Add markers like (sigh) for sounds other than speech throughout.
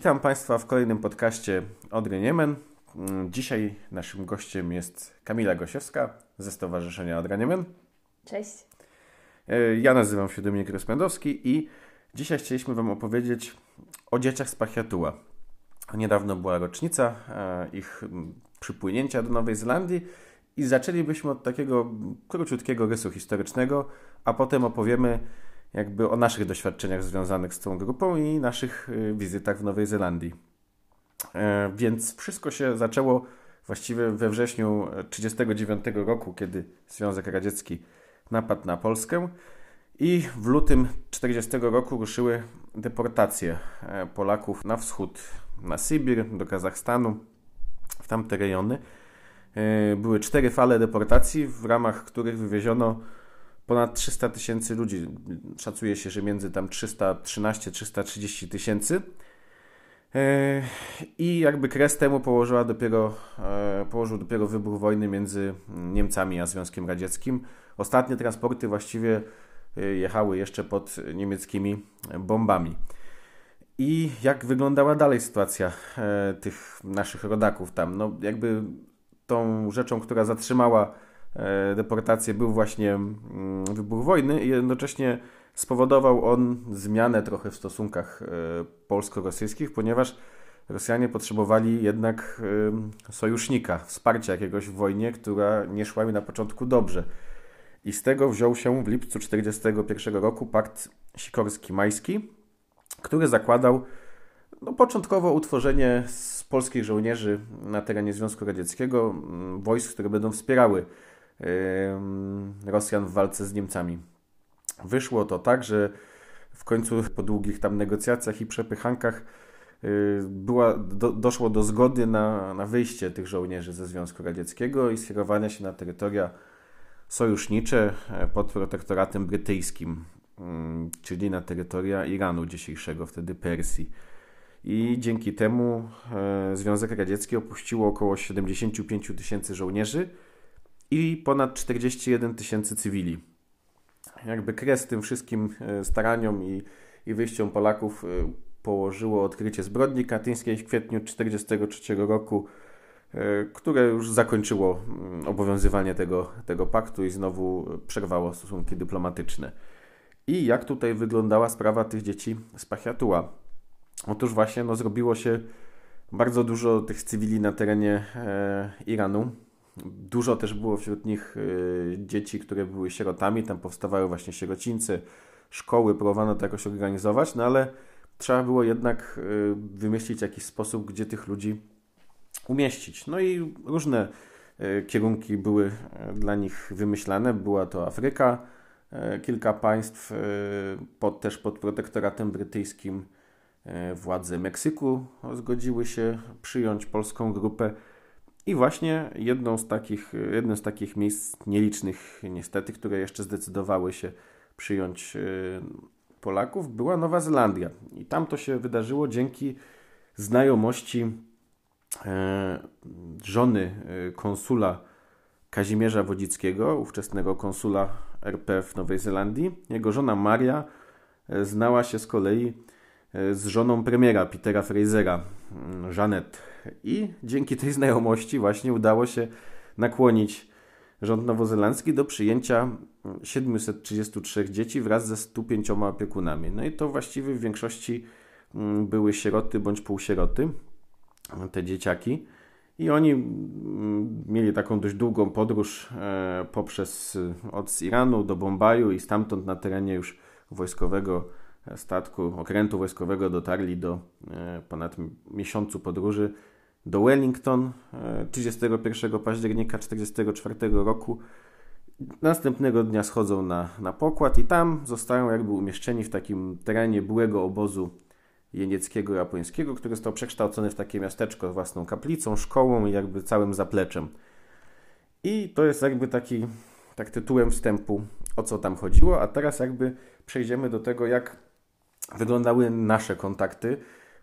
Witam Państwa w kolejnym podcaście Odry Niemen. Mm, Dzisiaj naszym gościem jest Kamila Gosiewska ze Stowarzyszenia Odra Niemen. Cześć. E, Ja nazywam się Dominik Rozpędowski i dzisiaj chcieliśmy Wam opowiedzieć o dzieciach z Pachiatuła. Niedawno była rocznica e, ich mm, przypłynięcia do Nowej Zelandii i zaczęlibyśmy od takiego króciutkiego rysu historycznego, a potem opowiemy jakby o naszych doświadczeniach związanych z tą grupą i naszych y, wizytach w Nowej Zelandii. E, Więc wszystko się zaczęło właściwie we wrześniu 1939 roku, kiedy Związek Radziecki napadł na Polskę i w lutym 1940 roku ruszyły deportacje e, Polaków na wschód, na Sybir, do Kazachstanu, w tamte rejony. E, Były cztery fale deportacji, w ramach których wywieziono ponad 300 tysięcy ludzi. Szacuje się, że między tam 313-330 tysięcy. E, I jakby kres temu położyła dopiero, e, położył dopiero wybuch wojny między Niemcami a Związkiem Radzieckim. Ostatnie transporty właściwie e, jechały jeszcze pod niemieckimi bombami. I jak wyglądała dalej sytuacja tych naszych rodaków tam? No jakby tą rzeczą, która zatrzymała deportację był właśnie mm, wybuch wojny i jednocześnie spowodował on zmianę trochę w stosunkach e, polsko-rosyjskich, ponieważ Rosjanie potrzebowali jednak e, sojusznika, wsparcia jakiegoś w wojnie, która nie szła mi na początku dobrze. I z tego wziął się w lipcu 1941 roku pakt sikorski-majski, który zakładał no, początkowo utworzenie z polskich żołnierzy na terenie Związku Radzieckiego mm, wojsk, które będą wspierały Rosjan w walce z Niemcami. Wyszło to tak, że w końcu po długich tam negocjacjach i przepychankach y, była, do, doszło do zgody na, na wyjście tych żołnierzy ze Związku Radzieckiego i skierowania się na terytoria sojusznicze pod protektoratem brytyjskim, mm, czyli na terytoria Iranu dzisiejszego, wtedy Persji. I dzięki temu e, Związek Radziecki opuściło około 75 tysięcy żołnierzy i ponad 41 tysięcy cywili. Jakby kres tym wszystkim e, staraniom i, i wyjściom Polaków e, położyło odkrycie zbrodni katyńskiej w kwietniu 1943 roku, e, które już zakończyło mm, obowiązywanie tego, tego paktu i znowu przerwało stosunki dyplomatyczne. I jak tutaj wyglądała sprawa tych dzieci z Pachiatuła? Otóż właśnie no, zrobiło się bardzo dużo tych cywili na terenie e, Iranu. Dużo też było wśród nich e, dzieci, które były sierotami. Tam powstawały właśnie sierocińce, szkoły, próbowano to jakoś organizować, no ale trzeba było jednak e, wymyślić jakiś sposób, gdzie tych ludzi umieścić. No i różne e, kierunki były dla nich wymyślane. Była to Afryka, kilka państw, pod, też pod protektoratem brytyjskim. Władze Meksyku zgodziły się przyjąć polską grupę. I właśnie jedną z takich, jednym z takich miejsc nielicznych niestety, które jeszcze zdecydowały się przyjąć e, Polaków, była Nowa Zelandia. I tam to się wydarzyło dzięki znajomości e, żony e, konsula Kazimierza Wodzickiego, ówczesnego konsula RP w Nowej Zelandii. Jego żona Maria znała się z kolei z żoną premiera Petera Frasera, Jeanette. I dzięki tej znajomości właśnie udało się nakłonić rząd nowozelandzki do przyjęcia 733 dzieci wraz ze 105 opiekunami. No i to właściwie w większości mm, były sieroty bądź półsieroty, te dzieciaki. I oni mm, mieli taką dość długą podróż e, poprzez y, od Iranu do Bombaju i stamtąd na terenie już wojskowego statku, okrętu wojskowego dotarli do e, ponad miesiącu podróży do Wellington e, 31 października 1944 roku. Następnego dnia schodzą na, na pokład i tam zostają jakby umieszczeni w takim terenie byłego obozu jenieckiego japońskiego, który został przekształcony w takie miasteczko z własną kaplicą, szkołą i jakby całym zapleczem. I to jest jakby taki, tak tytułem wstępu, o co tam chodziło, a teraz jakby przejdziemy do tego, jak wyglądały nasze kontakty,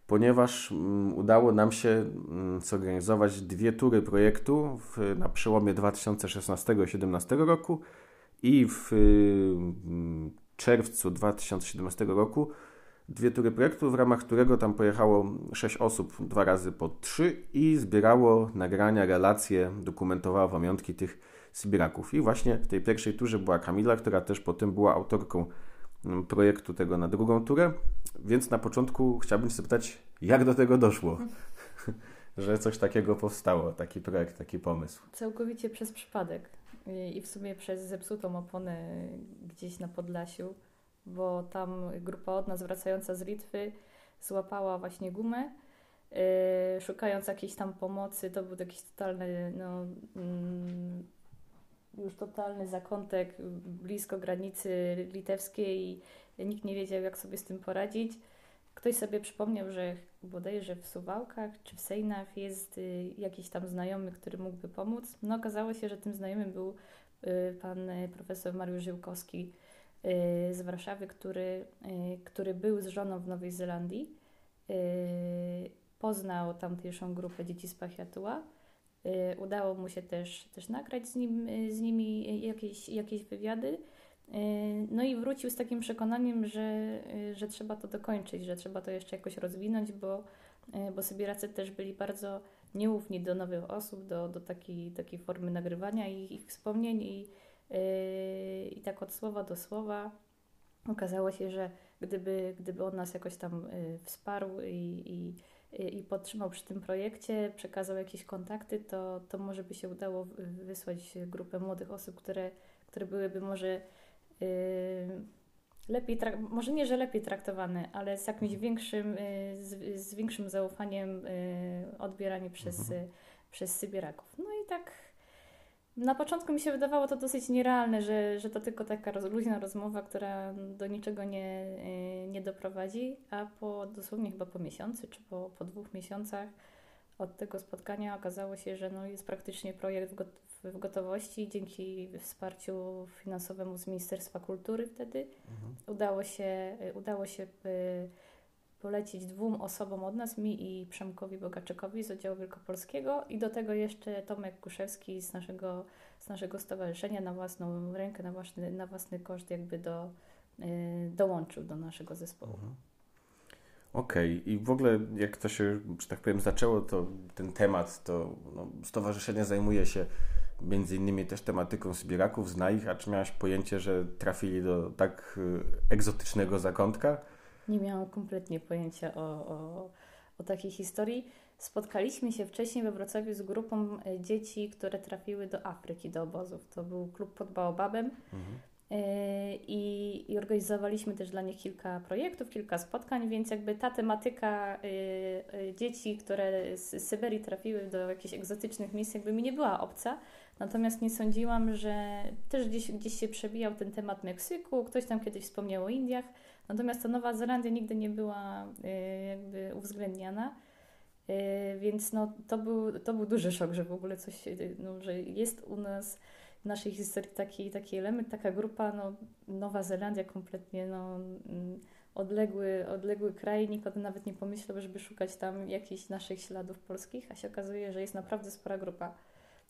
ponieważ mm, udało nam się mm, zorganizować dwie tury projektu w, na przełomie 2016 i 2017 roku i w mm, czerwcu 2017 roku dwie tury projektu, w ramach którego tam pojechało sześć osób, dwa razy po trzy i zbierało nagrania, relacje, dokumentowało pamiątki tych Sybiraków. I właśnie w tej pierwszej turze była Kamila, która też potem była autorką projektu tego na drugą turę, więc na początku chciałbym zapytać, jak do tego doszło? (laughs) że coś takiego powstało, taki projekt, taki pomysł. Całkowicie przez przypadek i w sumie przez zepsutą oponę gdzieś na Podlasiu, bo tam grupa od nas wracająca z Litwy złapała właśnie gumę, yy, szukając jakiejś tam pomocy. To był jakiś totalny, no, mm, już totalny zakątek blisko granicy litewskiej i nikt nie wiedział, jak sobie z tym poradzić. Ktoś sobie przypomniał, że bodajże w Suwałkach czy w Sejnach jest y, jakiś tam znajomy, który mógłby pomóc. No okazało się, że tym znajomym był y, pan y, profesor Mariusz Żyłkowski z Warszawy, który, który był z żoną w Nowej Zelandii. Poznał tamtejszą grupę dzieci z Pachiatua. Udało mu się też, też nagrać z, nim, z nimi jakieś, jakieś wywiady. Y, no i wrócił z takim przekonaniem, że, y, że trzeba to dokończyć, że trzeba to jeszcze jakoś rozwinąć, bo, y, bo Sybiracy też byli bardzo nieufni do nowych osób, do, do takiej, takiej formy nagrywania i ich wspomnień i, i tak od słowa do słowa okazało się, że gdyby, gdyby on nas jakoś tam wsparł i, i, i podtrzymał przy tym projekcie, przekazał jakieś kontakty, to, to może by się udało wysłać grupę młodych osób, które, które byłyby może lepiej, może nie, że lepiej traktowany, ale z jakimś większym, y, z, z większym zaufaniem y, odbierani przez, mhm. przez Sybieraków. No i tak na początku mi się wydawało to dosyć nierealne, że, że to tylko taka roz, luźna rozmowa, która do niczego nie, y, nie doprowadzi, a po dosłownie chyba po miesiącu czy po, po dwóch miesiącach od tego spotkania okazało się, że no jest praktycznie projekt w gotowości dzięki wsparciu finansowemu z Ministerstwa Kultury wtedy. Mhm. Udało się, udało się y, polecić dwóm osobom od nas, mi i Przemkowi Bogaczykowi z oddziału wielkopolskiego i do tego jeszcze Tomek Kuszewski z naszego, z naszego stowarzyszenia na własną rękę, na własny, na własny koszt jakby do, y, dołączył do naszego zespołu. Mhm. Okej, okay. i w ogóle jak to się, że tak powiem, zaczęło, to ten temat, to no, stowarzyszenie zajmuje się między innymi też tematyką Sybiraków, zna ich, a czy miałaś pojęcie, że trafili do tak y, egzotycznego zakątka? Nie miałam kompletnie pojęcia o, o, o takiej historii. Spotkaliśmy się wcześniej we Wrocławiu z grupą e, dzieci, które trafiły do Afryki, do obozów. To był klub pod Baobabem. Mhm. E, I, I, organizowaliśmy też dla nich kilka projektów, kilka spotkań, więc jakby ta tematyka y, y, dzieci, które z Syberii trafiły do jakichś egzotycznych miejsc, jakby mi nie była obca. Natomiast nie sądziłam, że też gdzieś, gdzieś się przebijał ten temat Meksyku, ktoś tam kiedyś wspomniał o Indiach, natomiast ta Nowa Zelandia nigdy nie była y, jakby uwzględniana. Y, więc no, to, był, to był duży szok, że w ogóle coś, y, no, że jest u nas w naszej historii taki, taki element, taka grupa, no, Nowa Zelandia kompletnie no, odległy, odległy kraj, nikt o tym nawet nie pomyślał, żeby szukać tam jakichś naszych śladów polskich, a się okazuje, że jest naprawdę spora grupa.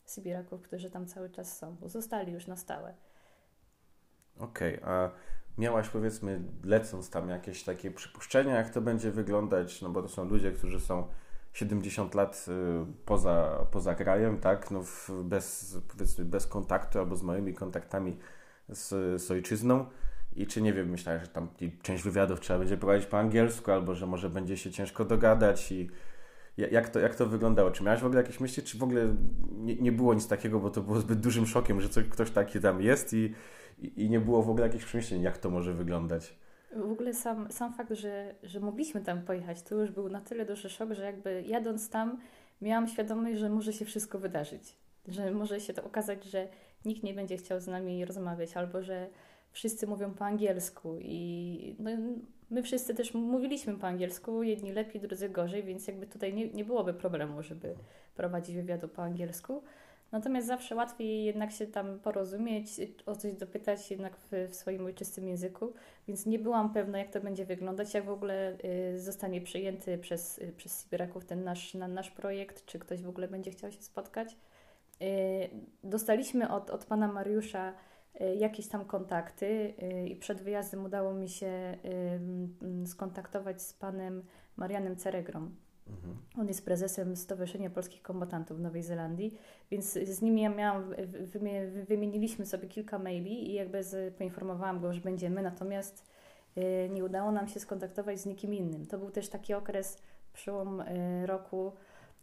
Sybiraków, którzy tam cały czas są, bo zostali już na stałe. Okej, okay, a miałaś powiedzmy lecąc tam jakieś takie przypuszczenia, jak to będzie wyglądać, no bo to są ludzie, którzy są 70 lat y, poza, poza krajem, tak, no bez, powiedzmy bez kontaktu albo z moimi kontaktami z, z ojczyzną. I czy nie wiem, myślałem, że tam część wywiadów trzeba będzie prowadzić po angielsku, albo że może będzie się ciężko dogadać i jak to, jak to wyglądało? Czy miałeś w ogóle jakieś myśli, czy w ogóle nie, nie było nic takiego, bo to było zbyt dużym szokiem, że coś, ktoś taki tam jest i, i, nie było w ogóle jakichś przemyśleń, jak to może wyglądać? W ogóle sam, sam fakt, że, że mogliśmy tam pojechać, to już był na tyle duży szok, że jakby jadąc tam miałam świadomość, że może się wszystko wydarzyć. Że może się to okazać, że nikt nie będzie chciał z nami rozmawiać, albo że wszyscy mówią po angielsku i no, my wszyscy też mówiliśmy po angielsku, jedni lepiej, drudzy gorzej, więc jakby tutaj nie, nie byłoby problemu, żeby prowadzić wywiadu po angielsku. Natomiast zawsze łatwiej jednak się tam porozumieć, o coś dopytać jednak w, w swoim ojczystym języku, więc nie byłam pewna, jak to będzie wyglądać, jak w ogóle y, zostanie przyjęty przez, y, przez Sybiraków ten nasz, na, nasz projekt, czy ktoś w ogóle będzie chciał się spotkać. Y, dostaliśmy od, od pana Mariusza jakieś tam kontakty y, i przed wyjazdem udało mi się y, skontaktować z panem Marianem Ceregrą. Mhm. On jest prezesem Stowarzyszenia Polskich Kombatantów w Nowej Zelandii, więc z nim ja miałam, wymieniliśmy sobie kilka maili i jakby z, poinformowałam go, że będziemy, natomiast nie udało nam się skontaktować z nikim innym. To był też taki okres, przełom roku,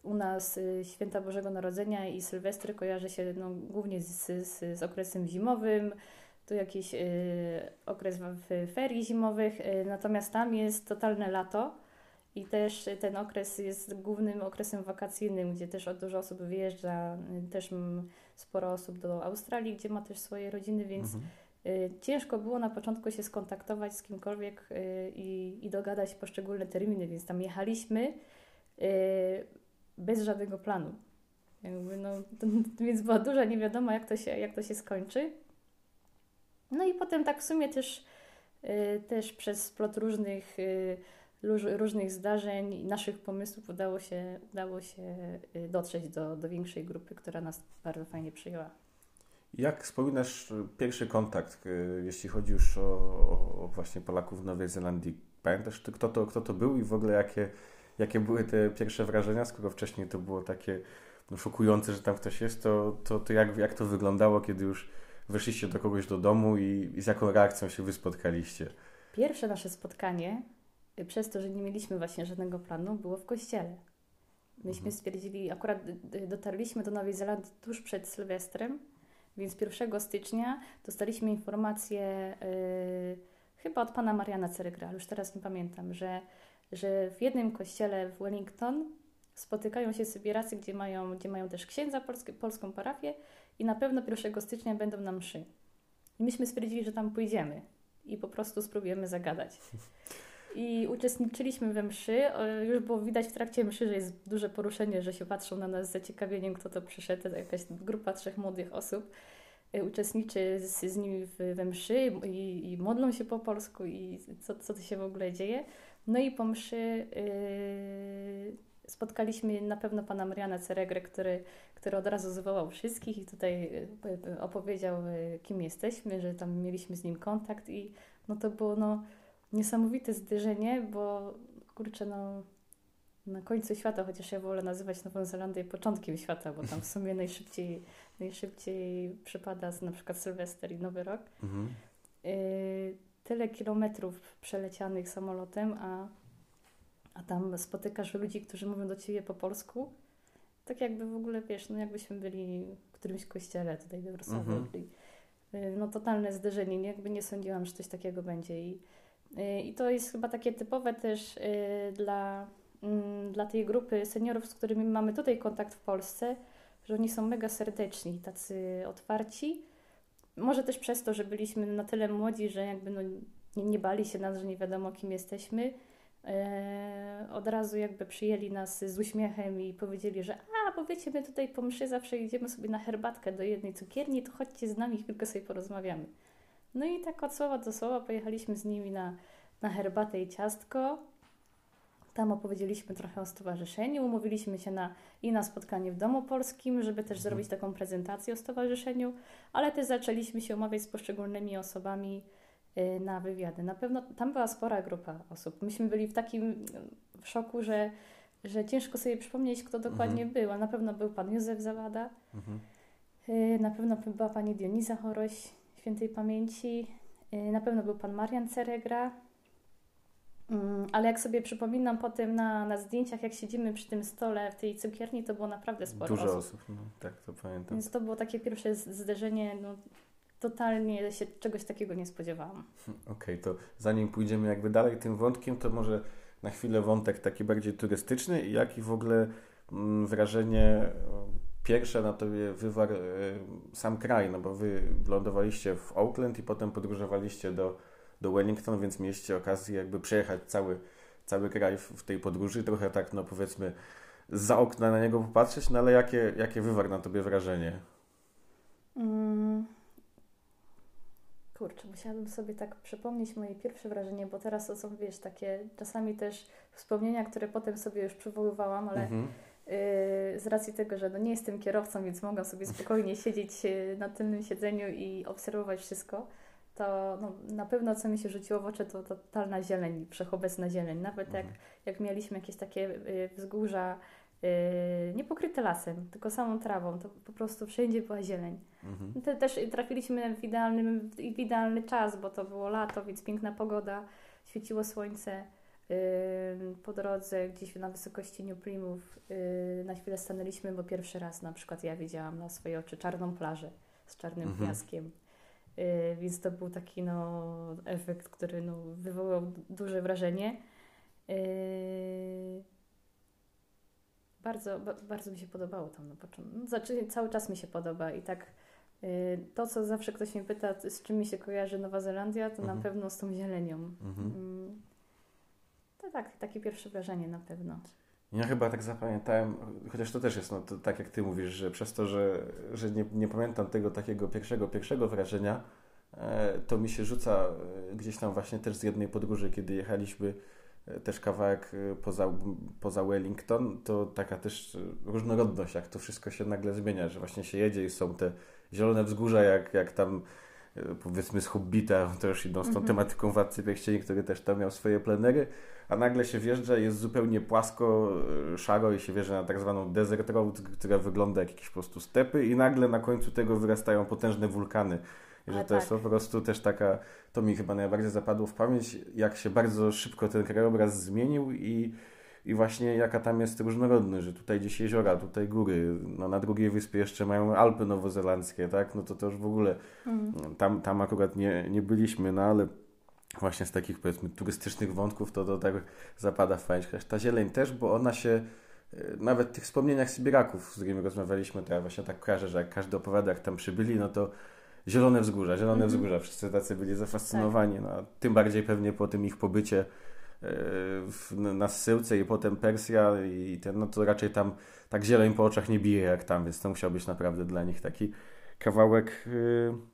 u nas y, święta Bożego Narodzenia i Sylwestry kojarzy się no, głównie z, z, z okresem zimowym, tu jakiś y, okres w ferii zimowych, y, natomiast tam jest totalne lato i też ten okres jest głównym okresem wakacyjnym, gdzie też dużo osób wyjeżdża, y, też sporo osób do Australii, gdzie ma też swoje rodziny, więc mhm. Y, ciężko było na początku się skontaktować z kimkolwiek i, i dogadać poszczególne terminy, więc tam jechaliśmy bez żadnego planu. Jakby no, to, więc była duża niewiadoma, jak to się, jak to się skończy. No i potem tak w sumie też, y, też przez splot różnych, y, różnych zdarzeń i naszych pomysłów udało się, udało się y, dotrzeć do, do większej grupy, która nas bardzo fajnie przyjęła. Jak wspominasz pierwszy kontakt, jeśli chodzi już o, o właśnie Polaków w Nowej Zelandii? Pamiętasz, kto to, kto to był i w ogóle jakie, jakie były te pierwsze wrażenia, skoro wcześniej to było takie no, szokujące, że tam ktoś jest, to, to, to jak, jak to wyglądało, kiedy już weszliście do kogoś do domu i, i z jaką reakcją się wy spotkaliście? Pierwsze nasze spotkanie, y, przez to, że nie mieliśmy właśnie żadnego planu, było w kościele. Myśmy mhm. stwierdzili, akurat dotarliśmy do Nowej Zelandii tuż przed Sylwestrem, więc 1 stycznia dostaliśmy informację yy, chyba od pana Mariana Ceregra, już teraz nie pamiętam, że że w jednym kościele w Wellington spotykają się sybieracy, gdzie mają, gdzie mają też księdza, polskie, polską parafię i na pewno 1 stycznia będą na mszy. I myśmy stwierdzili, że tam pójdziemy i po prostu spróbujemy zagadać. I uczestniczyliśmy we mszy. Już było widać w trakcie mszy, że jest duże poruszenie, że się patrzą na nas z zaciekawieniem, kto to przyszedł. Jakaś grupa trzech młodych osób y, uczestniczy z, z nimi w, we mszy i, i modlą się po polsku i co, co to się w ogóle dzieje. No i po mszy yy, spotkaliśmy na pewno pana Mariana Ceregrę, który, który od razu zwołał wszystkich i tutaj yy, opowiedział, yy, kim jesteśmy, że tam mieliśmy z nim kontakt i no to było no, niesamowite zderzenie, bo kurczę, no na końcu świata, chociaż ja wolę nazywać Nową Zelandię początkiem świata, bo tam w sumie (laughs) najszybciej, najszybciej przypada na przykład Sylwester i Nowy Rok. Mhm. Y, tyle kilometrów przelecianych samolotem, a, a tam spotykasz ludzi, którzy mówią do ciebie po polsku. Tak jakby w ogóle, wiesz, no jakbyśmy byli w którymś kościele tutaj we Wrocławiu. Mhm. Y, no totalne zderzenie, nie? jakby nie sądziłam, że coś takiego będzie. I, y, i to jest chyba takie typowe też y, dla, mm, dla tej grupy seniorów, z którymi mamy tutaj kontakt w Polsce, że oni są mega serdeczni, tacy otwarci może też przez to, że byliśmy na tyle młodzi, że jakby no, nie, nie bali się nas, że nie wiadomo kim jesteśmy. E, od razu jakby przyjęli nas z uśmiechem i powiedzieli, że a, bo wiecie, my tutaj po mszy zawsze idziemy sobie na herbatkę do jednej cukierni, to chodźcie z nami, chwilkę sobie porozmawiamy. No i tak od słowa do słowa pojechaliśmy z nimi na, na herbatę i ciastko. Tam opowiedzieliśmy trochę o stowarzyszeniu, umówiliśmy się na, i na spotkanie w Domu Polskim, żeby też mhm. zrobić taką prezentację o stowarzyszeniu, ale też zaczęliśmy się umawiać z poszczególnymi osobami y, na wywiady. Na pewno tam była spora grupa osób. Myśmy byli w takim w szoku, że, że ciężko sobie przypomnieć, kto dokładnie mhm. był. A na pewno był pan Józef Zawada, mhm. Y, na pewno była pani Dioniza Choroś, świętej pamięci, y, na pewno był pan Marian Ceregra, ale jak sobie przypominam potem na, na zdjęciach, jak siedzimy przy tym stole w tej cukierni, to było naprawdę sporo Dużo osób. osób no, tak to pamiętam. Więc to było takie pierwsze zderzenie, no, totalnie się czegoś takiego nie spodziewałam. Okej, okay, to zanim pójdziemy jakby dalej tym wątkiem, to może na chwilę wątek taki bardziej turystyczny i jaki w ogóle mm, wrażenie pierwsze na tobie wywarł e, sam kraj, no bo wy lądowaliście w Auckland i potem podróżowaliście do do Wellington, więc mieliście okazję jakby przejechać cały, cały kraj w, tej podróży, trochę tak, no powiedzmy, za okna na niego popatrzeć, no ale jakie, jakie wywarł na tobie wrażenie? Mm. Kurczę, musiałabym sobie tak przypomnieć moje pierwsze wrażenie, bo teraz to są, wiesz, takie czasami też wspomnienia, które potem sobie już przywoływałam, ale mhm. z racji tego, że no nie jestem kierowcą, więc mogę sobie spokojnie siedzieć na tylnym siedzeniu i obserwować wszystko, to no, na pewno co mi się rzuciło w oczy to totalna zieleń, wszechobecna zieleń. Nawet jak, mhm. jak mieliśmy jakieś takie wzgórza nie pokryte lasem, tylko samą trawą, to po prostu wszędzie była zieleń. Mhm. Te, też trafiliśmy w, idealnym, w idealny czas, bo to było lato, więc piękna pogoda, świeciło słońce po drodze gdzieś na wysokości New Plymouth yy, na chwilę stanęliśmy, bo pierwszy raz na przykład ja widziałam na swoje oczy czarną plażę z czarnym mhm. piaskiem. Yy, więc to był taki no, efekt, który no, wywołał duże wrażenie. Yy, bardzo, bardzo mi się podobało tam na początku. No, znaczy, cały czas mi się podoba i tak to, co zawsze ktoś mnie pyta, z czym mi się kojarzy Nowa Zelandia, to mhm. na pewno z tą zielenią. Mhm. Mm, to tak, takie pierwsze wrażenie na pewno. Ja chyba tak zapamiętałem, chociaż to też jest, no, to tak jak Ty mówisz, że przez to, że, że nie, nie pamiętam tego takiego pierwszego, pierwszego wrażenia, e, to mi się rzuca e, gdzieś tam właśnie też z jednej podróży, kiedy jechaliśmy e, też kawałek poza, poza Wellington, to taka też różnorodność, jak to wszystko się nagle zmienia, że właśnie się jedzie i są te zielone wzgórza, jak, jak tam powiedzmy z Hobbita, to już idą z tą mm -hmm. tematyką Władcy Pierścieni, który też tam miał swoje plenery, a nagle się wjeżdża, jest zupełnie płasko, e, szaro i się wjeżdża na tak zwaną desert road, która wygląda jak jakieś po prostu stepy i nagle na końcu tego wyrastają potężne wulkany. I że to tak. jest po prostu też taka, to mi chyba najbardziej zapadło w pamięć, jak się bardzo szybko ten krajobraz zmienił i, i właśnie jaka tam jest różnorodność, że tutaj gdzieś jeziora, tutaj góry, no na drugiej wyspie jeszcze mają Alpy nowozelandzkie, tak, no to to już w ogóle, mm. tam, tam akurat nie, nie byliśmy, no ale właśnie z takich powiedzmy turystycznych wątków, to to tak zapada w pamięć. Ta zieleń też, bo ona się e, nawet w tych wspomnieniach Sybiraków, z którymi rozmawialiśmy, to ja właśnie tak kojarzę, że jak każdy opowiada, jak tam przybyli, no to zielone wzgórza, zielone mm -hmm. wzgórza, wszyscy tacy byli zafascynowani, tak. no, tym bardziej pewnie po tym ich pobycie e, na Syłce i potem Persja i ten, no to raczej tam tak zieleń po oczach nie bije jak tam, więc to musiał być naprawdę dla nich taki kawałek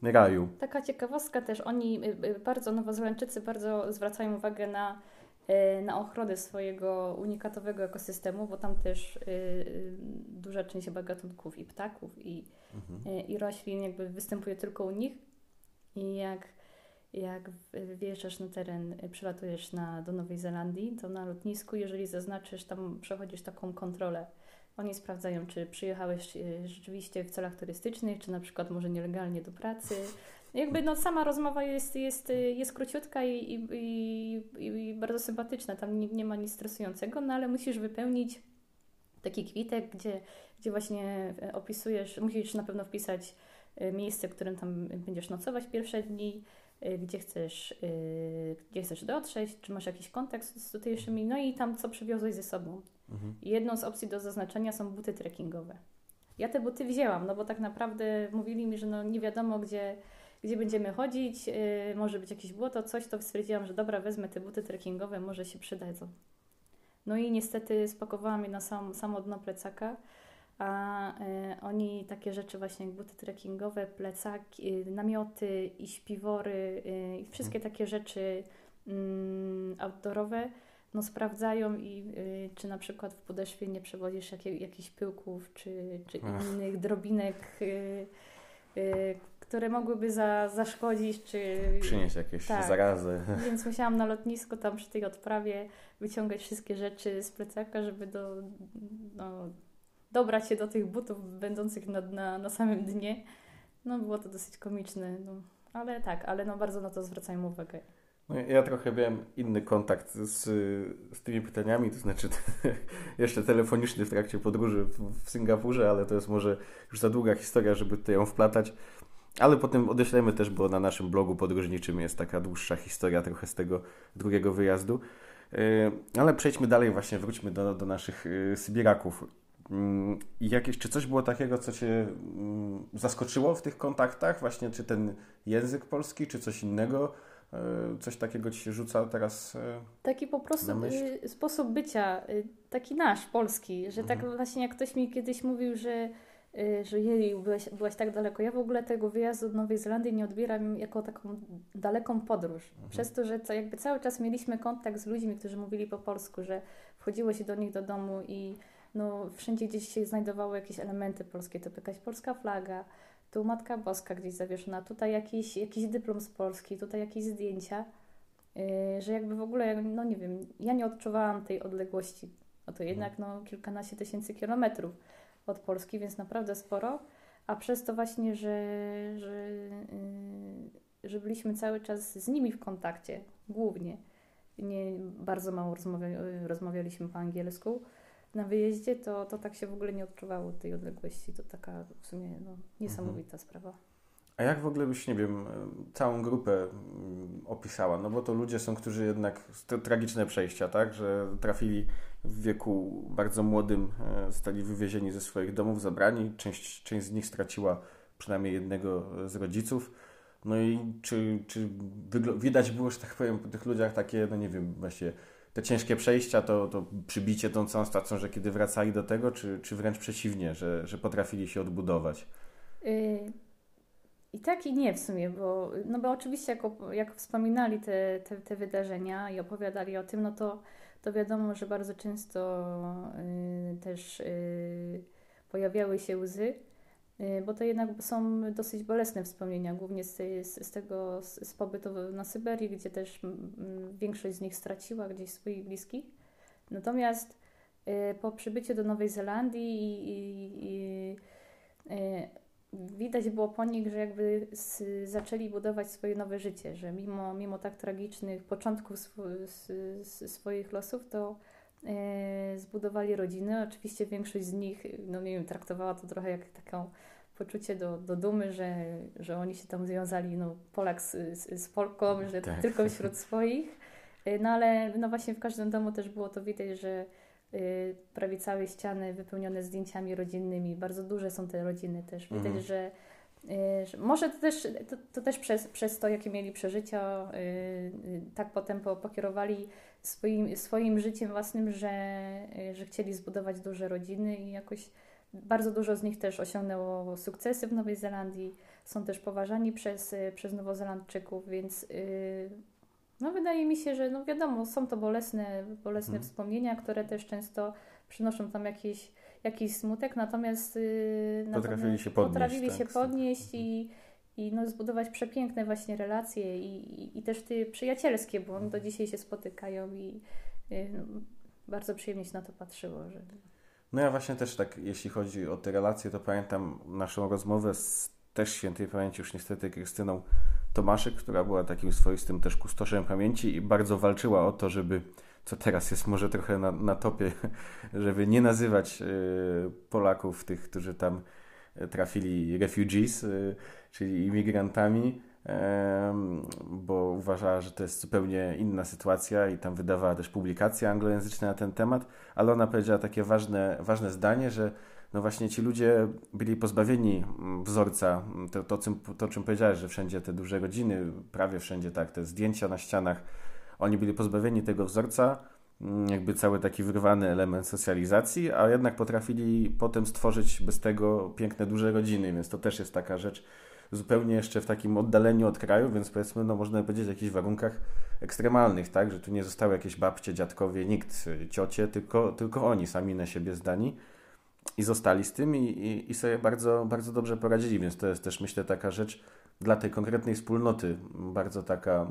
y, raju. Taka ciekawostka też, oni y, y, bardzo, Nowozelandczycy bardzo zwracają uwagę na, na ochronę swojego unikatowego ekosystemu, bo tam też duża część chyba gatunków i ptaków i, mhm. i roślin jakby występuje tylko u nich i jak jak wjeżdżasz na teren, przylatujesz na, do Nowej Zelandii, to na lotnisku, jeżeli zaznaczysz, tam przechodzisz taką kontrolę oni sprawdzają, czy przyjechałeś e, rzeczywiście w celach turystycznych, czy na przykład może nielegalnie do pracy. Jakby no, sama rozmowa jest, jest, e, jest króciutka i, i, i, i bardzo sympatyczna. Tam nie, nie ma nic stresującego, no ale musisz wypełnić taki kwitek, gdzie, gdzie właśnie e, opisujesz, musisz na pewno wpisać miejsce, w którym tam będziesz nocować pierwsze dni, gdzie chcesz, gdzie chcesz dotrzeć, czy masz jakiś kontakt z tutejszymi, no i tam co przywiozłeś ze sobą. Mhm. Jedną z opcji do zaznaczenia są buty trekkingowe. Ja te buty wzięłam, no bo tak naprawdę mówili mi, że no nie wiadomo gdzie, gdzie będziemy chodzić, yy, może być jakieś błoto, coś, to stwierdziłam, że dobra, wezmę te buty trekkingowe, może się przydadzą. No i niestety spakowałam je na sam, samo dno plecaka, a y, oni takie rzeczy właśnie jak buty trekkingowe, plecaki, y, namioty i śpiwory y, i wszystkie mhm. takie rzeczy mm, outdoorowe no, sprawdzają i y, czy na przykład w podeszwie nie przewodzisz jakie, jakichś pyłków czy, czy innych drobinek, y, y, które mogłyby za, zaszkodzić, czy... Przynieść jakieś tak. zarazy. Więc musiałam na lotnisku tam przy tej odprawie wyciągać wszystkie rzeczy z plecaka, żeby do, no, dobrać się do tych butów będących na, na, na samym dnie. No było to dosyć komiczne, no. ale tak, ale no bardzo na to zwracają uwagę. No, ja trochę miałem inny kontakt z, z tymi pytaniami, to znaczy (laughs) jeszcze telefoniczny w trakcie podróży w, w Singapurze, ale to jest może już za długa historia, żeby tutaj ją wplatać. Ale potem odeślemy też, bo na naszym blogu podróżniczym jest taka dłuższa historia trochę z tego drugiego wyjazdu. E, ale przejdźmy dalej, właśnie wróćmy do, do naszych e, Sybiraków. Mm, jakieś, czy coś było takiego, co Cię mm, zaskoczyło w tych kontaktach? Właśnie, czy ten język polski, czy coś innego? E, coś takiego Ci się rzuca teraz? E, taki po prostu y, sposób bycia, y, taki nasz, polski, że tak mhm. właśnie jak ktoś mi kiedyś mówił, że y, że jej, byłaś, byłaś tak daleko. Ja w ogóle tego wyjazdu do Nowej Zelandii nie odbieram jako taką daleką podróż. Mhm. Przez to, że co, jakby cały czas mieliśmy kontakt z ludźmi, którzy mówili po polsku, że wchodziło się do nich do domu i no wszędzie gdzieś się znajdowały jakieś elementy polskie, to jakaś polska flaga, tu Matka Boska gdzieś zawieszona, tutaj jakiś, jakiś dyplom z Polski, tutaj jakieś zdjęcia, yy, że jakby w ogóle, no nie wiem, ja nie odczuwałam tej odległości, a to jednak no kilkanaście tysięcy kilometrów od Polski, więc naprawdę sporo, a przez to właśnie, że, że, yy, że byliśmy cały czas z nimi w kontakcie, głównie, nie bardzo mało rozmawia, rozmawialiśmy po angielsku, na wyjeździe, to, to tak się w ogóle nie odczuwało tej odległości. To taka w sumie no, niesamowita mhm. sprawa. A jak w ogóle byś, nie wiem, całą grupę mm, opisała? No bo to ludzie są, którzy jednak, to tragiczne przejścia, tak? Że trafili w wieku bardzo młodym, e, zostali wywiezieni ze swoich domów, zabrani. Część, część z nich straciła przynajmniej jednego z rodziców. No i czy, czy widać było, że tak powiem, po tych ludziach takie, no nie wiem, właśnie te ciężkie przejścia, to, to przybicie tą całą stacją, że kiedy wracali do tego, czy, czy wręcz przeciwnie, że, że potrafili się odbudować? Yy, I tak i nie w sumie, bo, no bo oczywiście jak, jak wspominali te, te, te wydarzenia i opowiadali o tym, no to, to wiadomo, że bardzo często yy, też yy, pojawiały się łzy. Y, bo to jednak są dosyć bolesne wspomnienia, głównie z, z, z tego, z, z, pobytu na Syberii, gdzie też większość z nich straciła gdzieś swoich bliskich. Natomiast y, po przybyciu do Nowej Zelandii i, i, i y, widać było po nich, że jakby zaczęli budować swoje nowe życie, że mimo, mimo tak tragicznych początków sw swoich losów, to zbudowali rodziny. Oczywiście większość z nich, no nie wiem, traktowała to trochę jak taką poczucie do, do dumy, że, że oni się tam związali, no Polak z, z, z Polką, że tak. tylko wśród (laughs) swoich. Y, no ale no właśnie w każdym domu też było to widać, że y, prawie całe ściany wypełnione zdjęciami rodzinnymi. Bardzo duże są te rodziny też. Widać, mhm. że, może to też, to, to, też przez, przez to, jakie mieli przeżycia, tak potem pokierowali swoim, swoim życiem własnym, że, że chcieli zbudować duże rodziny i jakoś bardzo dużo z nich też osiągnęło sukcesy w Nowej Zelandii, są też poważani przez, przez Nowozelandczyków, więc yy, no wydaje mi się, że no wiadomo, są to bolesne, bolesne hmm. wspomnienia, które też często przynoszą tam jakiś, jakiś smutek, natomiast yy, potrafili się podnieść, potrafili tak, się podnieść i, i no, zbudować przepiękne właśnie relacje i, i, i też te przyjacielskie, bo oni do mhm. dzisiaj się spotykają i yy, no, bardzo przyjemnie się na to patrzyło, że no ja właśnie też tak, jeśli chodzi o te relacje, to pamiętam naszą rozmowę z też świętej pamięci już niestety Krystyną Tomaszyk, która była takim swoistym też kustoszem pamięci i bardzo walczyła o to, żeby, co teraz jest może trochę na, na topie, (laughs) żeby nie nazywać y, Polaków tych, którzy tam trafili refugees, y, czyli imigrantami, bo uważała, że to jest zupełnie inna sytuacja i tam wydawała też publikacje anglojęzyczne na ten temat, ale ona powiedziała takie ważne, ważne zdanie, że no właśnie ci ludzie byli pozbawieni mm, wzorca, to, to, to czym powiedziałeś, że wszędzie te duże rodziny, prawie wszędzie tak, te zdjęcia na ścianach, oni byli pozbawieni tego wzorca, mm, jakby cały taki wyrwany element socjalizacji, a jednak potrafili potem stworzyć bez tego piękne, duże rodziny, więc to też jest taka rzecz, zupełnie jeszcze w takim oddaleniu od kraju, więc powiedzmy, no można powiedzieć w jakichś warunkach ekstremalnych, tak, że tu nie zostały jakieś babcie, dziadkowie, nikt, ciocie, tylko, tylko oni sami na siebie zdani i zostali z tym i, i, i sobie bardzo, bardzo dobrze poradzili, więc to jest też myślę taka rzecz dla tej konkretnej wspólnoty, bardzo taka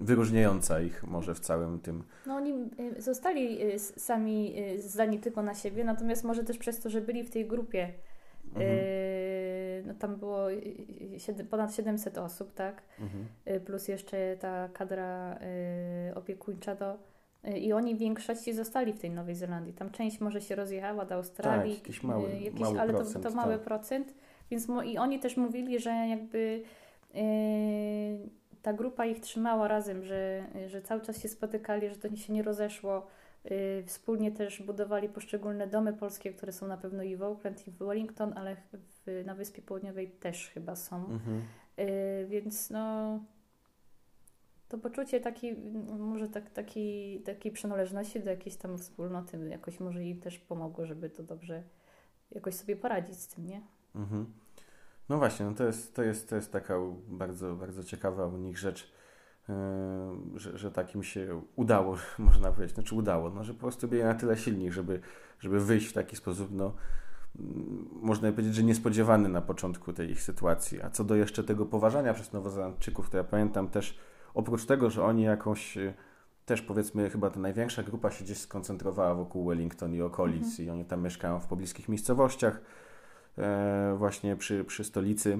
wyróżniająca ich może w całym tym. No oni y, zostali y, sami y, zdani tylko na siebie, natomiast może też przez to, że byli w tej grupie Mhm. No tam było ponad 700 osób, tak? Mhm. Plus jeszcze ta kadra opiekuńcza do. I oni w większości zostali w tej Nowej Zelandii. Tam część może się rozjechała do Australii, tak, jakiś mały, jakiś, mały ale procent, to, to mały tak. procent. Więc i oni też mówili, że jakby ta grupa ich trzymała razem, że, że cały czas się spotykali, że to się nie rozeszło Y, wspólnie też budowali poszczególne domy polskie, które są na pewno i w Auckland, i w Wellington, ale w, na Wyspie Południowej też chyba są. Mhm. Y, więc no, to poczucie takiej, może tak, takiej, takiej przynależności do jakiejś tam wspólnoty jakoś może im też pomogło, żeby to dobrze jakoś sobie poradzić z tym, nie? Mhm. No właśnie, no to, jest, to, jest, to jest taka bardzo, bardzo ciekawa u nich rzecz że, że takim się udało, (laughs) można powiedzieć, znaczy udało, no, że po prostu byli na tyle silni, żeby, żeby wyjść w taki sposób, no, można powiedzieć, że niespodziewany na początku tej ich sytuacji. A co do jeszcze tego poważania przez Nowozelandczyków, to ja pamiętam też, oprócz tego, że oni jakąś też powiedzmy chyba ta największa grupa się gdzieś skoncentrowała wokół Wellington i okolic mhm. i oni tam mieszkają w pobliskich miejscowościach e, właśnie przy, przy stolicy,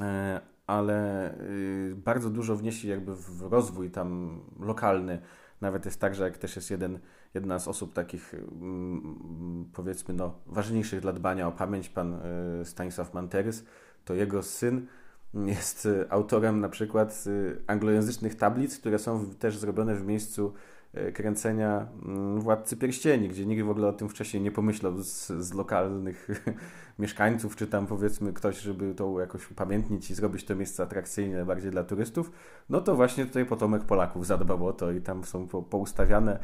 e, ale y, bardzo dużo wnieśli jakby w rozwój tam lokalny. Nawet jest tak, że jak też jest jeden, jedna z osób takich mm, powiedzmy no, ważniejszych dla dbania o pamięć, pan y, Stanisław Manterys, to jego syn jest autorem na przykład y, anglojęzycznych tablic, które są też zrobione w miejscu kręcenia mm, Władcy Pierścieni, gdzie nikt w ogóle o tym wcześniej nie pomyślał z, z lokalnych (laughs) mieszkańców, czy tam powiedzmy ktoś, żeby to jakoś upamiętnić i zrobić to miejsce atrakcyjne bardziej dla turystów, no to właśnie tutaj potomek Polaków zadbał o to i tam są po, poustawiane,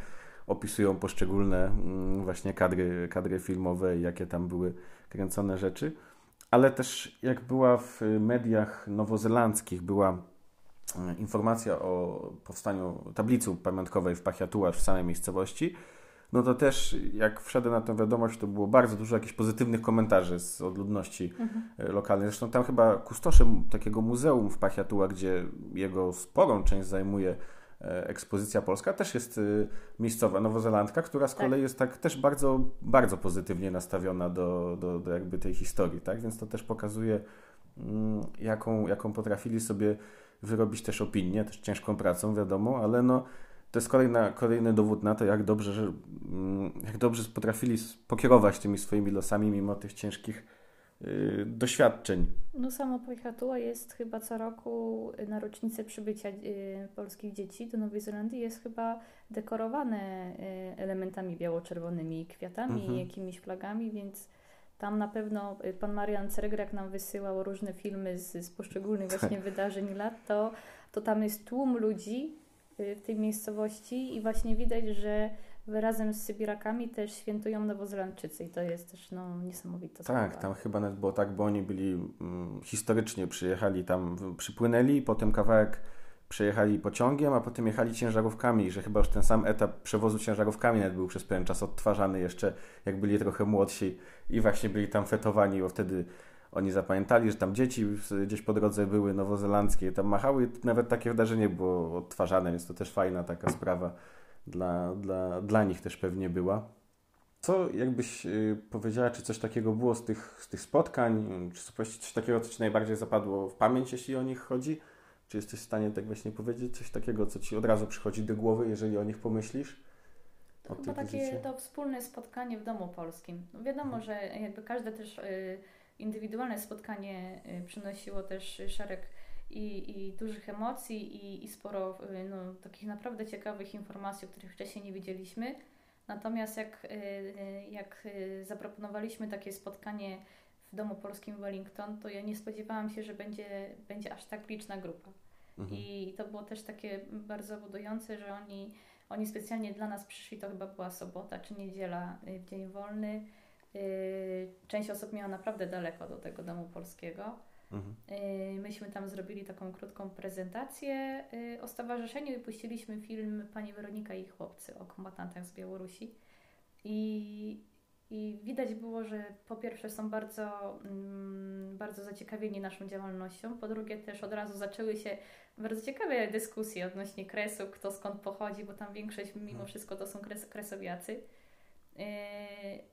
opisują poszczególne mm, właśnie kadry, kadry filmowe i jakie tam były kręcone rzeczy. Ale też jak była w mediach nowozelandzkich, była e, informacja o powstaniu tablicy pamiątkowej w Pachiatuła, w samej miejscowości, no to też jak wszedłem na tę wiadomość, to było bardzo dużo jakichś pozytywnych komentarzy z odludności mhm. E, lokalnej. Zresztą tam chyba kustoszem takiego muzeum w Pachiatuła, gdzie jego sporą część zajmuje E, ekspozycja polska też jest miejscowa, nowozelandka, która z tak. kolei jest tak też bardzo, bardzo pozytywnie nastawiona do, do, do jakby tej historii, tak? Więc to też pokazuje, mm, jaką, jaką potrafili sobie wyrobić też opinię, też ciężką pracą, wiadomo, ale no to jest kolejna, kolejny dowód na to, jak dobrze, że, mm, jak dobrze potrafili pokierować tymi swoimi losami mimo tych ciężkich Y, doświadczeń. No samo Pojchatua jest chyba co roku na rocznicę przybycia y, polskich dzieci do Nowej Zelandii jest chyba dekorowane y, elementami biało-czerwonymi, kwiatami, mhm. jakimiś flagami, więc tam na pewno pan Marian Ceregrek nam wysyłał różne filmy z, z poszczególnych właśnie wydarzeń lat, to, to tam jest tłum ludzi w tej miejscowości i właśnie widać, że razem z Sybirakami też świętują Nowozelandczycy i to jest też no, niesamowite. Tak, tam chyba nawet było tak, bo oni byli mm, historycznie przyjechali tam, przypłynęli, potem kawałek przejechali pociągiem, a potem jechali ciężarówkami, że chyba już ten sam etap przewozu ciężarówkami nawet był przez pewien czas odtwarzany jeszcze, jak byli trochę młodsi i właśnie byli tam fetowani, bo wtedy oni zapamiętali, że tam dzieci gdzieś po drodze były nowozelandzkie, tam machały, nawet takie wydarzenie było odtwarzane, więc to też fajna taka sprawa dla, dla, dla nich też pewnie była. Co jakbyś y, powiedziała, czy coś takiego było z tych, z tych spotkań, czy coś takiego, co Ci najbardziej zapadło w pamięć, jeśli o nich chodzi? Czy jesteś w stanie tak właśnie powiedzieć coś takiego, co Ci od razu przychodzi do głowy, jeżeli o nich pomyślisz? To chyba takie to wspólne spotkanie w domu polskim. No wiadomo, mhm. że jakby każde też y, indywidualne spotkanie y, przynosiło też szereg i, i dużych emocji i, i sporo y, no, takich naprawdę ciekawych informacji, o których wcześniej nie wiedzieliśmy. Natomiast jak, jak zaproponowaliśmy takie spotkanie w Domu Polskim Wellington, to ja nie spodziewałam się, że będzie, będzie aż tak liczna grupa. Mhm. I to było też takie bardzo budujące, że oni, oni specjalnie dla nas przyszli, to chyba była sobota czy niedziela, w dzień wolny. Część osób miała naprawdę daleko do tego Domu Polskiego. Mhm. Y, myśmy tam zrobili taką krótką prezentację y, o stowarzyszeniu i puściliśmy film Pani Weronika i chłopcy o kombatantach z Białorusi. I, i widać było, że po pierwsze są bardzo, mm, bardzo zaciekawieni naszą działalnością, po drugie też od razu zaczęły się bardzo ciekawe dyskusje odnośnie kresu, kto skąd pochodzi, bo tam większość mimo mhm. wszystko to są kres, kresowiacy. Y,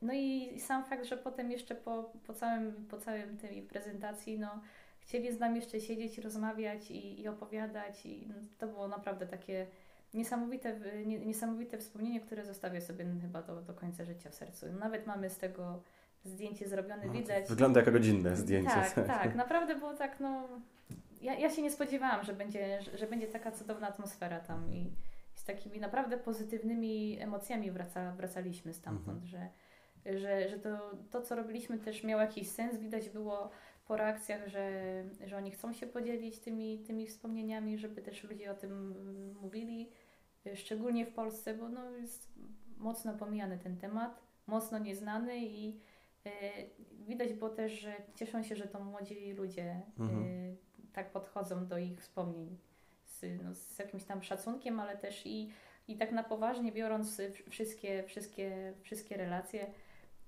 no i sam fakt, że potem jeszcze po, po, całym, po całym tej prezentacji, no, chcieli z nami jeszcze siedzieć, rozmawiać i, i opowiadać i no, to było naprawdę takie niesamowite, niesamowite wspomnienie, które zostawię sobie chyba do, do końca życia w sercu. Nawet mamy z tego zdjęcie zrobione, no, widać. Wygląda jak rodzinne zdjęcie. Tak, tak, naprawdę było tak, no ja, ja się nie spodziewałam, że będzie, że, że będzie taka cudowna atmosfera tam i z takimi naprawdę pozytywnymi emocjami wraca, wracaliśmy stamtąd, mhm. że, że, że to, to, co robiliśmy też miało jakiś sens, widać było po reakcjach, że, że oni chcą się podzielić tymi, tymi wspomnieniami, żeby też ludzie o tym mówili, szczególnie w Polsce, bo no jest mocno pomijany ten temat, mocno nieznany i e, widać było też, że cieszą się, że to młodzi ludzie e, mhm. Tak podchodzą do ich wspomnień z, no, z jakimś tam szacunkiem, ale też i, i tak na poważnie biorąc wszystkie, wszystkie, wszystkie relacje.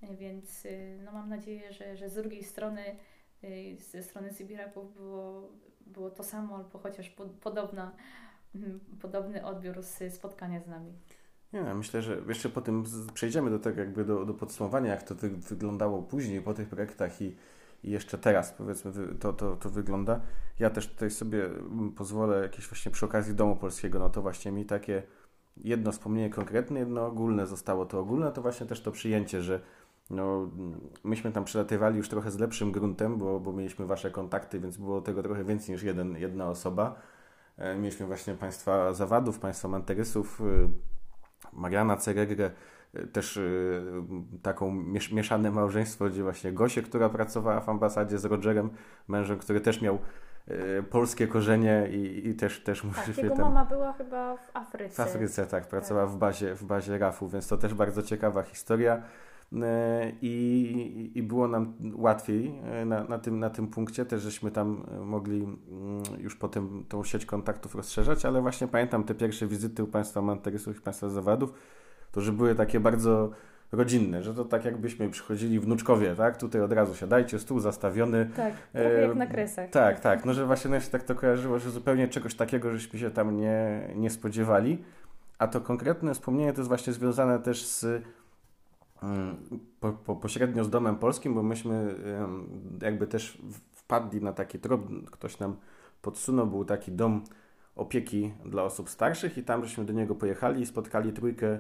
Więc no, mam nadzieję, że, że z drugiej strony, ze strony Sybiraków było, było to samo, albo chociaż podobna, mm, podobny odbiór z spotkania z nami. Nie, myślę, że jeszcze po tym przejdziemy do tego jakby do, do podsumowania, jak to wy, wyglądało później po tych projektach i, i jeszcze teraz powiedzmy to, to, to wygląda. Ja też tutaj sobie mm, pozwolę jakieś właśnie przy okazji Domu Polskiego, no to właśnie mi takie jedno wspomnienie konkretne, jedno ogólne zostało. To ogólne to właśnie też to przyjęcie, że no, myśmy tam przelatywali już trochę z lepszym gruntem, bo, bo mieliśmy Wasze kontakty, więc było tego trochę więcej niż jeden, jedna osoba. E, mieliśmy właśnie Państwa Zawadów, Państwa Manterysów, y, Mariana Ceregrę, y, też y, taką mieszane małżeństwo, gdzie właśnie Gosię, która pracowała w ambasadzie z Rogerem, mężem, który też miał polskie korzenie i, i też, też tak, jego tam... mama była chyba w Afryce. W Afryce, tak, pracowała tak. w bazie, w bazie RAF-u, więc to też bardzo ciekawa historia. E, i, i było nam łatwiej na, na, tym, na tym punkcie. Też żeśmy tam mogli mm, już potem tą sieć kontaktów rozszerzać, ale właśnie pamiętam te pierwsze wizyty u Państwa Manterysów i Państwa Zawadów, to że były takie bardzo rodzinne, że to tak jakbyśmy przychodzili wnuczkowie, tak? Tutaj od razu siadajcie, stół zastawiony. Tak, trochę e, jak na kresach. Tak, tak. No, że właśnie no się tak to kojarzyło, że zupełnie czegoś takiego żeśmy się tam nie, nie spodziewali. A to konkretne wspomnienie to jest właśnie związane też z po, po, pośrednio z Domem Polskim, bo myśmy jakby też wpadli na taki trop, ktoś nam podsunął, był taki dom opieki dla osób starszych i tam żeśmy do niego pojechali i spotkali trójkę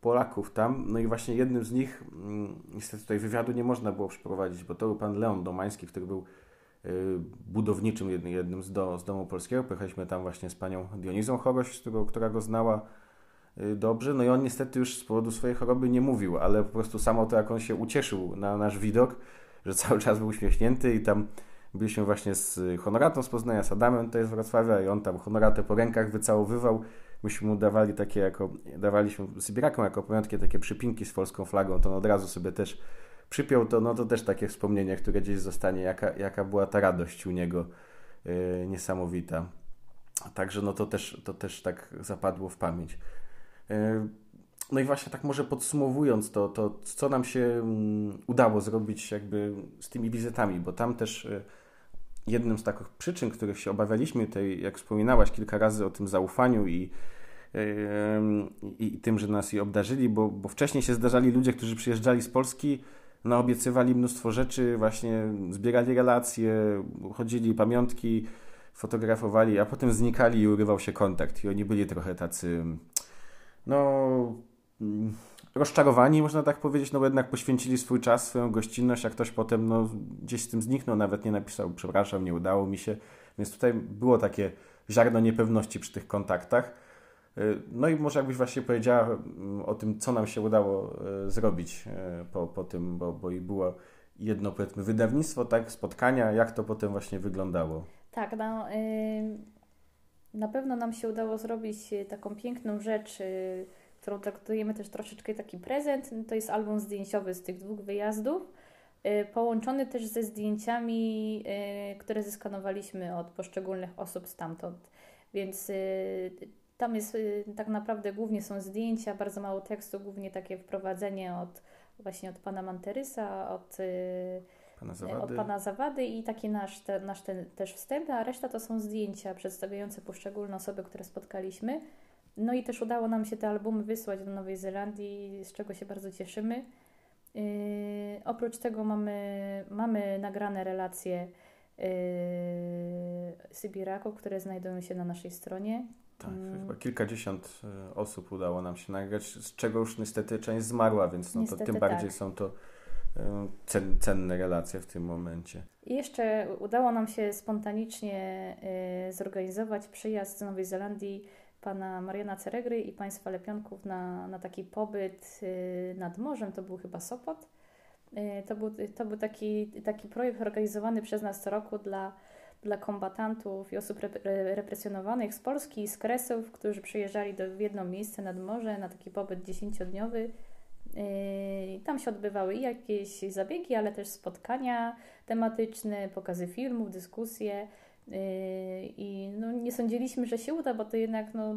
Polaków tam. No i właśnie jednym z nich, mm, niestety tutaj wywiadu nie można było przeprowadzić, bo to był pan Leon Domański, który był e, budowniczym jednym, z, do, z Domu Polskiego. Pojechaliśmy tam właśnie z panią Dionizą Choroś, która go znała Y, dobrze. No i on niestety już z powodu swojej choroby nie mówił, ale po prostu samo to, jak on się ucieszył na nasz widok, że cały czas był uśmiechnięty i tam byliśmy właśnie z Honoratą z Poznania, z Adamem tutaj z Wrocławia i on tam Honoratę po rękach wycałowywał. Myśmy mu dawali takie jako, dawaliśmy Sybirakom jako pamiątkę takie przypinki z polską flagą, to on od razu sobie też przypiął to, no to też takie wspomnienie, które gdzieś zostanie, jaka, jaka była ta radość u niego yy, niesamowita. Także no to też, to też tak zapadło w pamięć. E, no i właśnie tak może podsumowując to, to co nam się mm, udało zrobić jakby z tymi wizytami, bo tam też e, jednym z takich przyczyn, których się obawialiśmy, tej, jak wspominałaś kilka razy o tym zaufaniu i, i, i tym, że nas je obdarzyli, bo, bo wcześniej się zdarzali ludzie, którzy przyjeżdżali z Polski, no obiecywali mnóstwo rzeczy, właśnie zbierali relacje, chodzili pamiątki, fotografowali, a potem znikali i urywał się kontakt. I oni byli trochę tacy no, mm, rozczarowani, można tak powiedzieć, no bo jednak poświęcili swój czas, swoją gościnność, a ktoś potem no, gdzieś z tym zniknął, nawet nie napisał, przepraszam, nie udało mi się. Więc tutaj było takie ziarno niepewności przy tych kontaktach. Y, no i może jakbyś właśnie powiedziała mm, o tym, co nam się udało y, zrobić y, po, po tym, bo, bo i było jedno, powiedzmy, wydawnictwo, tak, spotkania, jak to potem właśnie wyglądało? Tak, no, na pewno nam się udało zrobić taką piękną rzecz, którą traktujemy też troszeczkę taki prezent. To jest album zdjęciowy z tych dwóch wyjazdów, e, połączony też ze zdjęciami, które zeskanowaliśmy od poszczególnych osób stamtąd. Więc tam jest tak naprawdę głównie są zdjęcia, bardzo mało tekstu, głównie takie wprowadzenie od właśnie od pana Manterysa, od pana Zawady. od pana Zawady i taki nasz, te, nasz ten, też wstęp, a reszta to są zdjęcia przedstawiające poszczególne osoby, które spotkaliśmy. No i też udało nam się te albumy wysłać do Nowej Zelandii, z czego się bardzo cieszymy. Yy, oprócz tego mamy, mamy nagrane relacje yy, Sybiraków, które znajdują się na naszej stronie. Tak, mm. chyba kilkadziesiąt y, osób udało nam się nagrać, z czego już niestety część zmarła, więc no to tym bardziej tak. są to cen, cenne relacje w tym momencie. I jeszcze udało nam się spontanicznie y, zorganizować przyjazd z Nowej Zelandii pana Mariana Ceregry i państwa Lepionków na, na taki pobyt y, nad morzem. To był chyba Sopot. Y, to był, to był taki, taki projekt organizowany przez nas co roku dla, dla kombatantów i osób represjonowanych z Polski i z Kresów, którzy przyjeżdżali do, w jedno miejsce nad morze na taki pobyt dziesięciodniowy Yy, tam się odbywały jakieś zabiegi, ale też spotkania tematyczne, pokazy filmów, dyskusje. I no, nie sądziliśmy, że się uda, bo to jednak no,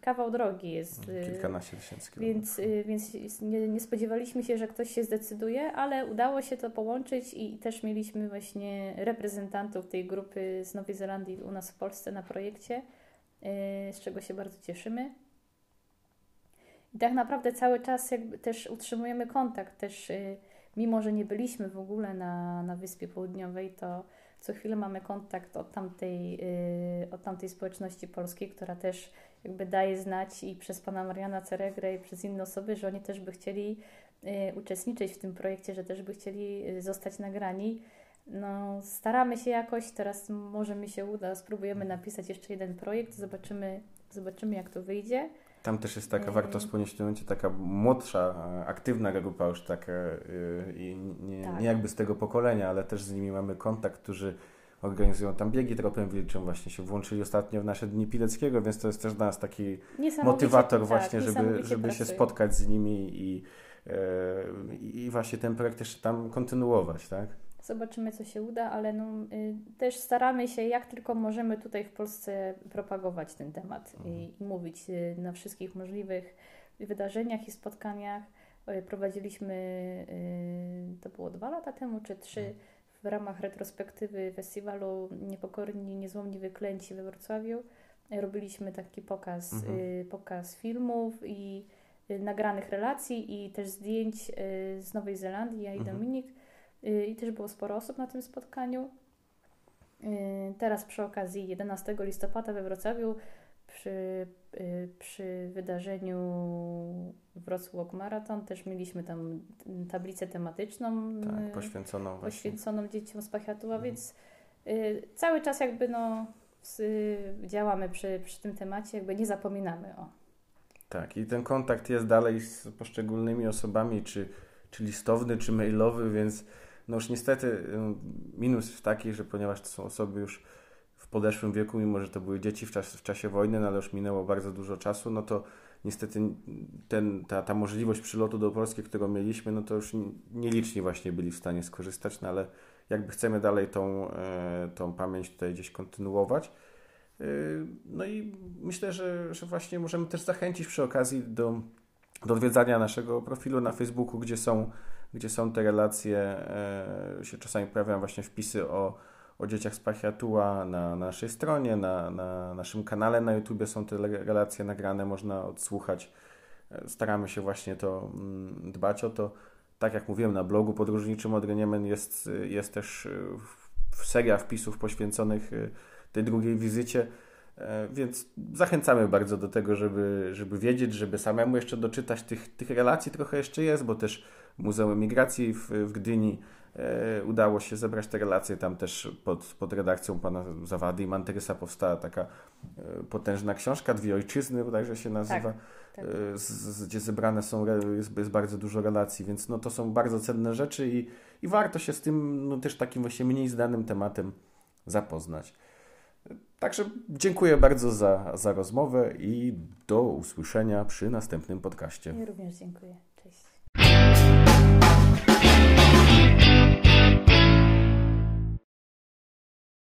kawał drogi jest. Kilkanaście tysięcy kilometrów. Więc, więc nie, nie, spodziewaliśmy się, że ktoś się zdecyduje, ale udało się to połączyć i też mieliśmy właśnie reprezentantów tej grupy z Nowej Zelandii u nas w Polsce na projekcie, z czego się bardzo cieszymy. I tak naprawdę cały czas jakby też utrzymujemy kontakt, też mimo, że nie byliśmy w ogóle na, na Wyspie Południowej, to co chwilę mamy kontakt od tamtej, yy, od tamtej społeczności polskiej, która też jakby daje znać i przez pana Mariana Ceregrę i przez inne osoby, że oni też by chcieli yy, uczestniczyć w tym projekcie, że też by chcieli yy, zostać nagrani. No, staramy się jakoś, teraz może mi się uda, spróbujemy napisać jeszcze jeden projekt, zobaczymy, zobaczymy jak to wyjdzie. Tam też jest taka, warto wspomnieć w tym momencie, taka młodsza, e, aktywna grupa już taka, e, i nie, tak. nie jakby z tego pokolenia, ale też z nimi mamy kontakt, którzy organizują tam biegi tropem wilczym, właśnie się włączyli ostatnio w nasze Dni Pileckiego, więc to jest też dla nas taki motywator tak, właśnie, żeby, żeby się spotkać z nimi i, e, i właśnie ten projekt jeszcze tam kontynuować, tak? Zobaczymy, co się uda, ale no, y, też staramy się, jak tylko możemy tutaj w Polsce propagować ten temat mhm. i, i, mówić y, na wszystkich możliwych wydarzeniach i spotkaniach. Y, prowadziliśmy, to było dwa lata temu, czy trzy, mhm. w ramach retrospektywy festiwalu Niepokorni, Niezłomni Wyklęci we Wrocławiu. Robiliśmy taki pokaz, mhm. Pokaz filmów i nagranych relacji i też zdjęć z Nowej Zelandii, ja i mhm. Dominik i też było sporo osób na tym spotkaniu. Y, teraz przy okazji 11 listopada we Wrocławiu przy, y, przy wydarzeniu Wrocław Marathon też mieliśmy tam tablicę tematyczną tak, poświęconą, poświęconą dzieciom z Pachiatuła, mhm. więc cały czas jakby no działamy przy, przy tym temacie, jakby nie zapominamy o. Tak, i ten kontakt jest dalej z poszczególnymi osobami, czy, czy listowny, czy mailowy, więc no już niestety minus taki, że ponieważ to są osoby już w podeszłym wieku, mimo że to były dzieci w, czas, w czasie wojny, no ale już minęło bardzo dużo czasu, no to niestety ten, ta, ta możliwość przylotu do Polski, którą mieliśmy, no to już nieliczni właśnie byli w stanie skorzystać, no ale jakby chcemy dalej tą, e, tą pamięć tutaj gdzieś kontynuować. E, no i myślę, że, że właśnie możemy też zachęcić przy okazji do, do odwiedzania naszego profilu na Facebooku, gdzie są gdzie są te relacje, e, się czasami pojawiają właśnie wpisy o, o dzieciach z Pachiatua na, na naszej stronie, na, na naszym kanale na YouTube są te relacje nagrane, można odsłuchać. E, staramy się właśnie to mm, dbać o to. Tak jak mówiłem, na blogu podróżniczym od Reniemen jest, jest też e, seria wpisów poświęconych tej drugiej wizycie. Więc zachęcamy bardzo do tego, żeby, żeby wiedzieć, żeby samemu jeszcze doczytać tych, tych relacji trochę jeszcze jest, bo też Muzeum Emigracji w, w Gdyni. E, udało się zebrać te relacje. Tam też pod, pod redakcją pana Zawady i Manterysa powstała taka e, potężna książka, Dwie Ojczyzny bodajże się nazywa, tak, tak. E, z, z, gdzie zebrane są, jest, jest, bardzo dużo relacji, więc no, to są bardzo cenne rzeczy i, i warto się z tym no, też takim właśnie mniej znanym tematem zapoznać. Także dziękuję bardzo za, za rozmowę i do usłyszenia przy następnym podcaście. Ja również dziękuję. Cześć.